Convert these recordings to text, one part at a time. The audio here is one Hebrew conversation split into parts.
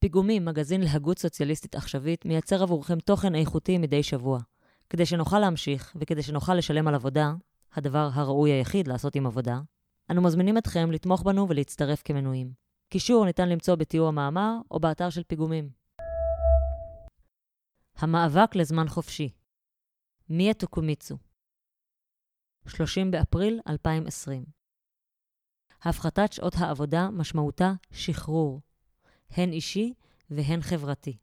פיגומים, מגזין להגות סוציאליסטית עכשווית, מייצר עבורכם תוכן איכותי מדי שבוע. כדי שנוכל להמשיך, וכדי שנוכל לשלם על עבודה, הדבר הראוי היחיד לעשות עם עבודה, אנו מזמינים אתכם לתמוך בנו ולהצטרף כמנויים. קישור ניתן למצוא בתיאור המאמר או באתר של פיגומים. המאבק לזמן חופשי מיה טוקומיצו 30 באפריל 2020 הפחתת שעות העבודה משמעותה שחרור, הן אישי והן חברתי.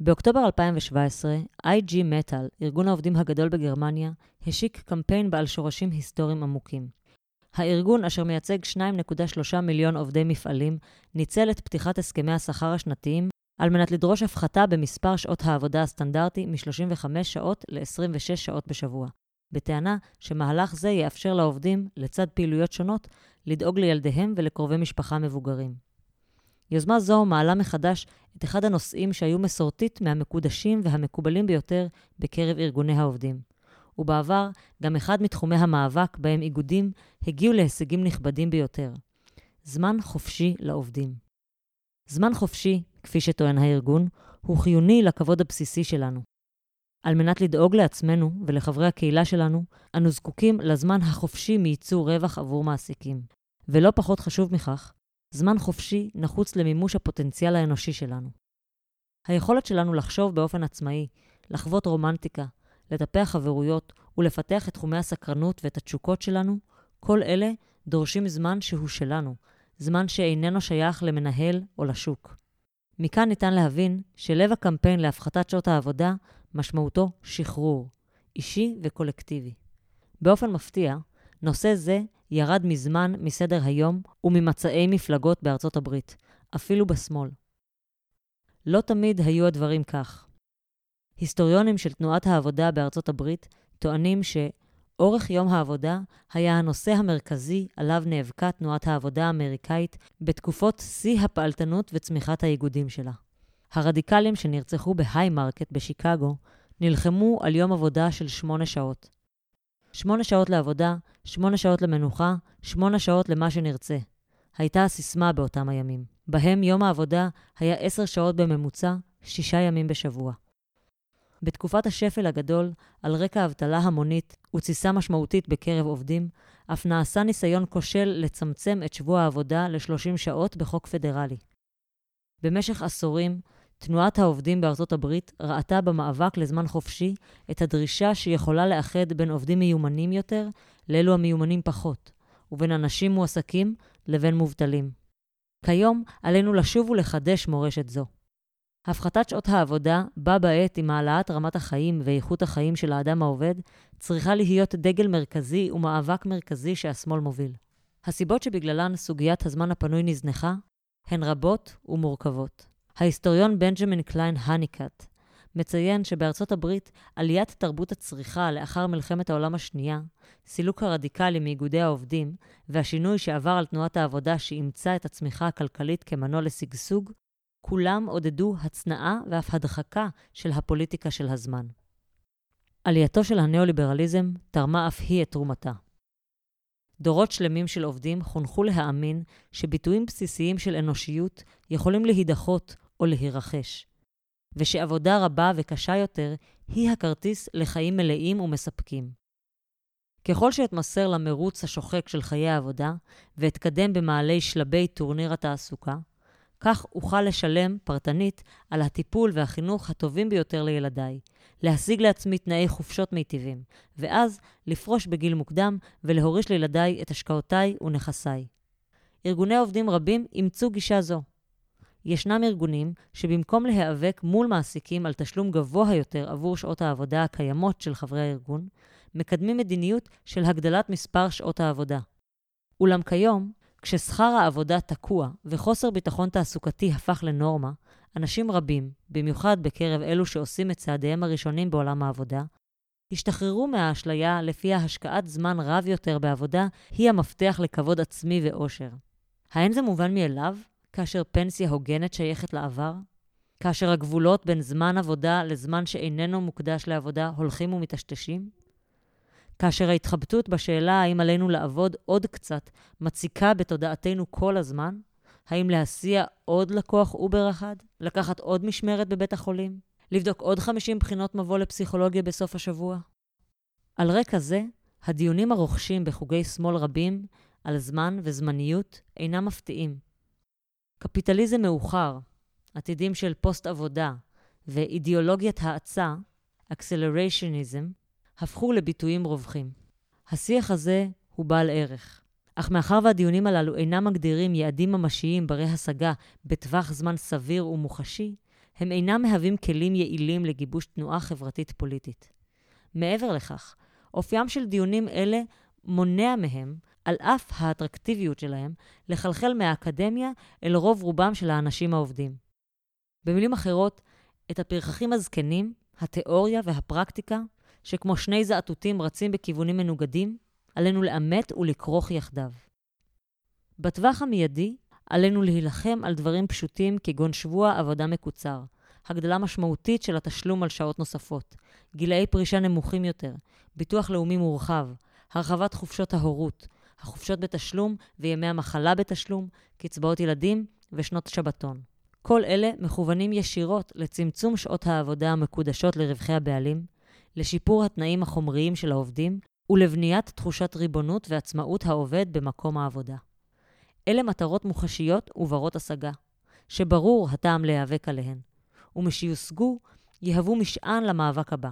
באוקטובר 2017, IG Metal, ארגון העובדים הגדול בגרמניה, השיק קמפיין בעל שורשים היסטוריים עמוקים. הארגון, אשר מייצג 2.3 מיליון עובדי מפעלים, ניצל את פתיחת הסכמי השכר השנתיים על מנת לדרוש הפחתה במספר שעות העבודה הסטנדרטי מ-35 שעות ל-26 שעות בשבוע, בטענה שמהלך זה יאפשר לעובדים, לצד פעילויות שונות, לדאוג לילדיהם ולקרובי משפחה מבוגרים. יוזמה זו מעלה מחדש את אחד הנושאים שהיו מסורתית מהמקודשים והמקובלים ביותר בקרב ארגוני העובדים. ובעבר, גם אחד מתחומי המאבק בהם איגודים הגיעו להישגים נכבדים ביותר. זמן חופשי לעובדים. זמן חופשי, כפי שטוען הארגון, הוא חיוני לכבוד הבסיסי שלנו. על מנת לדאוג לעצמנו ולחברי הקהילה שלנו, אנו זקוקים לזמן החופשי מייצור רווח עבור מעסיקים. ולא פחות חשוב מכך, זמן חופשי נחוץ למימוש הפוטנציאל האנושי שלנו. היכולת שלנו לחשוב באופן עצמאי, לחוות רומנטיקה, לטפח חברויות ולפתח את תחומי הסקרנות ואת התשוקות שלנו, כל אלה דורשים זמן שהוא שלנו, זמן שאיננו שייך למנהל או לשוק. מכאן ניתן להבין שלב הקמפיין להפחתת שעות העבודה משמעותו שחרור, אישי וקולקטיבי. באופן מפתיע, נושא זה ירד מזמן מסדר היום וממצעי מפלגות בארצות הברית, אפילו בשמאל. לא תמיד היו הדברים כך. היסטוריונים של תנועת העבודה בארצות הברית טוענים שאורך יום העבודה היה הנושא המרכזי עליו נאבקה תנועת העבודה האמריקאית בתקופות שיא הפעלתנות וצמיחת האיגודים שלה. הרדיקלים שנרצחו בהיימרקט בשיקגו נלחמו על יום עבודה של שמונה שעות. שמונה שעות לעבודה, שמונה שעות למנוחה, שמונה שעות למה שנרצה. הייתה הסיסמה באותם הימים. בהם יום העבודה היה עשר שעות בממוצע, שישה ימים בשבוע. בתקופת השפל הגדול, על רקע אבטלה המונית ותסיסה משמעותית בקרב עובדים, אף נעשה ניסיון כושל לצמצם את שבוע העבודה ל-30 שעות בחוק פדרלי. במשך עשורים, תנועת העובדים בארצות הברית ראתה במאבק לזמן חופשי את הדרישה שיכולה לאחד בין עובדים מיומנים יותר לאלו המיומנים פחות, ובין אנשים מועסקים לבין מובטלים. כיום עלינו לשוב ולחדש מורשת זו. הפחתת שעות העבודה, בה בעת עם העלאת רמת החיים ואיכות החיים של האדם העובד, צריכה להיות דגל מרכזי ומאבק מרכזי שהשמאל מוביל. הסיבות שבגללן סוגיית הזמן הפנוי נזנחה הן רבות ומורכבות. ההיסטוריון בנג'מין קליין הניקט מציין שבארצות הברית עליית תרבות הצריכה לאחר מלחמת העולם השנייה, סילוק הרדיקלי מאיגודי העובדים והשינוי שעבר על תנועת העבודה שאימצה את הצמיחה הכלכלית כמנוע לשגשוג, כולם עודדו הצנעה ואף הדחקה של הפוליטיקה של הזמן. עלייתו של הניאו-ליברליזם תרמה אף היא את תרומתה. דורות שלמים של עובדים חונכו להאמין שביטויים בסיסיים של אנושיות יכולים להידחות או להירכש, ושעבודה רבה וקשה יותר היא הכרטיס לחיים מלאים ומספקים. ככל שאתמסר למרוץ השוחק של חיי העבודה, ואתקדם במעלי שלבי טורניר התעסוקה, כך אוכל לשלם פרטנית על הטיפול והחינוך הטובים ביותר לילדיי, להשיג לעצמי תנאי חופשות מיטיבים, ואז לפרוש בגיל מוקדם ולהוריש לילדיי את השקעותיי ונכסיי. ארגוני עובדים רבים אימצו גישה זו. ישנם ארגונים שבמקום להיאבק מול מעסיקים על תשלום גבוה יותר עבור שעות העבודה הקיימות של חברי הארגון, מקדמים מדיניות של הגדלת מספר שעות העבודה. אולם כיום, כששכר העבודה תקוע וחוסר ביטחון תעסוקתי הפך לנורמה, אנשים רבים, במיוחד בקרב אלו שעושים את צעדיהם הראשונים בעולם העבודה, השתחררו מהאשליה לפיה השקעת זמן רב יותר בעבודה היא המפתח לכבוד עצמי ואושר. האין זה מובן מאליו כאשר פנסיה הוגנת שייכת לעבר? כאשר הגבולות בין זמן עבודה לזמן שאיננו מוקדש לעבודה הולכים ומטשטשים? כאשר ההתחבטות בשאלה האם עלינו לעבוד עוד קצת מציקה בתודעתנו כל הזמן, האם להסיע עוד לקוח אובר אחד? לקחת עוד משמרת בבית החולים? לבדוק עוד 50 בחינות מבוא לפסיכולוגיה בסוף השבוע? על רקע זה, הדיונים הרוכשים בחוגי שמאל רבים על זמן וזמניות אינם מפתיעים. קפיטליזם מאוחר, עתידים של פוסט עבודה ואידיאולוגיית האצה, אקסלריישניזם, הפכו לביטויים רווחים. השיח הזה הוא בעל ערך. אך מאחר והדיונים הללו אינם מגדירים יעדים ממשיים ברי השגה בטווח זמן סביר ומוחשי, הם אינם מהווים כלים יעילים לגיבוש תנועה חברתית פוליטית. מעבר לכך, אופיים של דיונים אלה מונע מהם, על אף האטרקטיביות שלהם, לחלחל מהאקדמיה אל רוב רובם של האנשים העובדים. במילים אחרות, את הפרחחים הזקנים, התיאוריה והפרקטיקה, שכמו שני זעתותים רצים בכיוונים מנוגדים, עלינו לאמת ולכרוך יחדיו. בטווח המיידי, עלינו להילחם על דברים פשוטים כגון שבוע עבודה מקוצר, הגדלה משמעותית של התשלום על שעות נוספות, גילאי פרישה נמוכים יותר, ביטוח לאומי מורחב, הרחבת חופשות ההורות, החופשות בתשלום וימי המחלה בתשלום, קצבאות ילדים ושנות שבתון. כל אלה מכוונים ישירות לצמצום שעות העבודה המקודשות לרווחי הבעלים, לשיפור התנאים החומריים של העובדים ולבניית תחושת ריבונות ועצמאות העובד במקום העבודה. אלה מטרות מוחשיות וברות השגה, שברור הטעם להיאבק עליהן, ומשיושגו, יהוו משען למאבק הבא.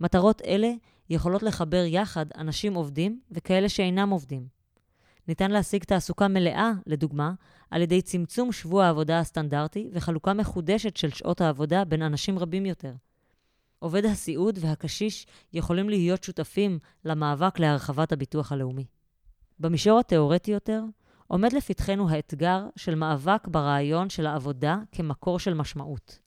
מטרות אלה יכולות לחבר יחד אנשים עובדים וכאלה שאינם עובדים. ניתן להשיג תעסוקה מלאה, לדוגמה, על ידי צמצום שבוע העבודה הסטנדרטי וחלוקה מחודשת של שעות העבודה בין אנשים רבים יותר. עובד הסיעוד והקשיש יכולים להיות שותפים למאבק להרחבת הביטוח הלאומי. במישור התאורטי יותר, עומד לפתחנו האתגר של מאבק ברעיון של העבודה כמקור של משמעות.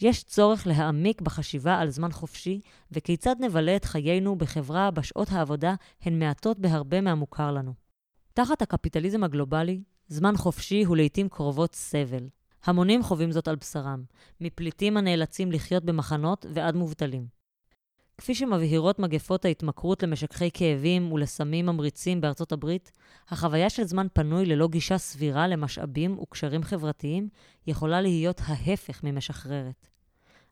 יש צורך להעמיק בחשיבה על זמן חופשי וכיצד נבלה את חיינו בחברה בה שעות העבודה הן מעטות בהרבה מהמוכר לנו. תחת הקפיטליזם הגלובלי, זמן חופשי הוא לעיתים קרובות סבל. המונים חווים זאת על בשרם, מפליטים הנאלצים לחיות במחנות ועד מובטלים. כפי שמבהירות מגפות ההתמכרות למשככי כאבים ולסמים ממריצים בארצות הברית, החוויה של זמן פנוי ללא גישה סבירה למשאבים וקשרים חברתיים יכולה להיות ההפך ממשחררת.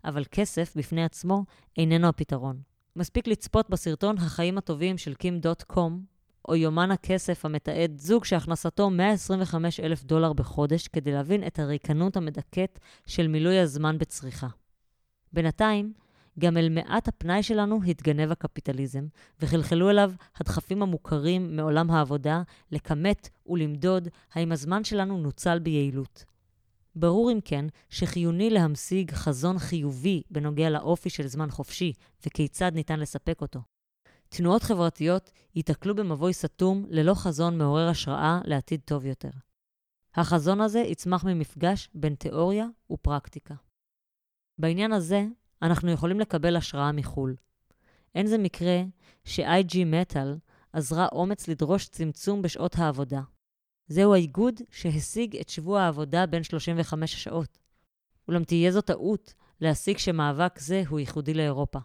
אבל כסף בפני עצמו איננו הפתרון. מספיק לצפות בסרטון החיים הטובים של קים דוט קום, או יומן הכסף המתעד זוג שהכנסתו 125 אלף דולר בחודש כדי להבין את הריקנות המדכאת של מילוי הזמן בצריכה. בינתיים, גם אל מעט הפנאי שלנו התגנב הקפיטליזם, וחלחלו אליו הדחפים המוכרים מעולם העבודה לכמת ולמדוד האם הזמן שלנו נוצל ביעילות. ברור אם כן שחיוני להמשיג חזון חיובי בנוגע לאופי של זמן חופשי וכיצד ניתן לספק אותו. תנועות חברתיות ייתקלו במבוי סתום ללא חזון מעורר השראה לעתיד טוב יותר. החזון הזה יצמח ממפגש בין תיאוריה ופרקטיקה. בעניין הזה, אנחנו יכולים לקבל השראה מחו"ל. אין זה מקרה ש-IG Metal עזרה אומץ לדרוש צמצום בשעות העבודה. זהו האיגוד שהשיג את שבוע העבודה בין 35 שעות. אולם תהיה זו טעות להסיק שמאבק זה הוא ייחודי לאירופה.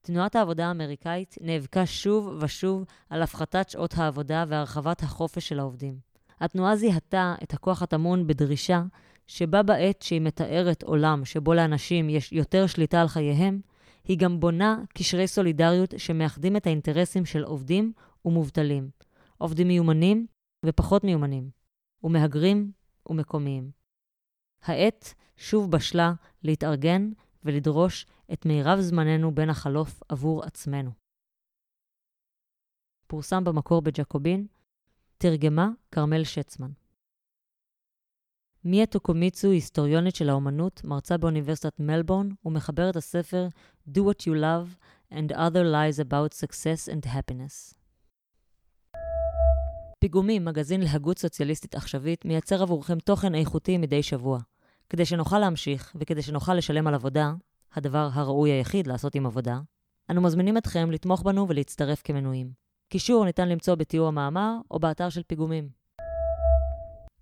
תנועת העבודה האמריקאית נאבקה שוב ושוב על הפחתת שעות העבודה והרחבת החופש של העובדים. התנועה זיהתה את הכוח הטמון בדרישה שבה בעת שהיא מתארת עולם שבו לאנשים יש יותר שליטה על חייהם, היא גם בונה קשרי סולידריות שמאחדים את האינטרסים של עובדים ומובטלים, עובדים מיומנים ופחות מיומנים, ומהגרים ומקומיים. העת שוב בשלה להתארגן ולדרוש את מירב זמננו בין החלוף עבור עצמנו. פורסם במקור בג'קובין, תרגמה כרמל שצמן. מיה טוקומיצו, היסטוריונית של האומנות, מרצה באוניברסיטת מלבורן ומחברת הספר Do What You Love and Other Lies About Success and Happiness. פיגומים, מגזין להגות סוציאליסטית עכשווית, מייצר עבורכם תוכן איכותי מדי שבוע. כדי שנוכל להמשיך, וכדי שנוכל לשלם על עבודה, הדבר הראוי היחיד לעשות עם עבודה, אנו מזמינים אתכם לתמוך בנו ולהצטרף כמנויים. קישור ניתן למצוא בתיאור המאמר או באתר של פיגומים.